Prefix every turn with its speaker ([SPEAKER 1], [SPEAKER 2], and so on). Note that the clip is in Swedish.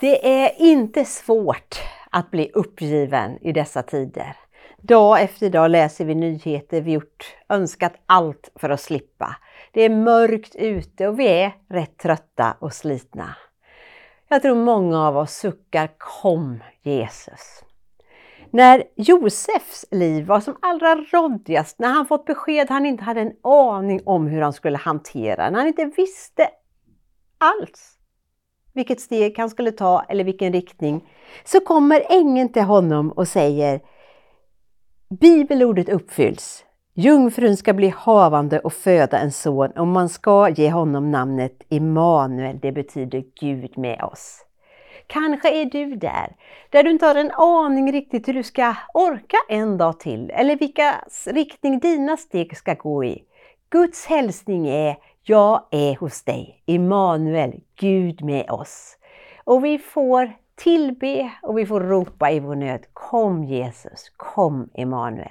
[SPEAKER 1] Det är inte svårt att bli uppgiven i dessa tider. Dag efter dag läser vi nyheter, vi gjort önskat allt för att slippa. Det är mörkt ute och vi är rätt trötta och slitna. Jag tror många av oss suckar Kom Jesus! När Josefs liv var som allra råddigast, när han fått besked han inte hade en aning om hur han skulle hantera, när han inte visste alls vilket steg han skulle ta eller vilken riktning, så kommer ängeln till honom och säger Bibelordet uppfylls. Jungfrun ska bli havande och föda en son och man ska ge honom namnet Immanuel, det betyder Gud med oss. Kanske är du där, där du inte har en aning riktigt hur du ska orka en dag till eller vilka riktning dina steg ska gå i. Guds hälsning är jag är hos dig, Immanuel, Gud med oss. Och vi får tillbe och vi får ropa i vår nöd Kom Jesus, kom Immanuel.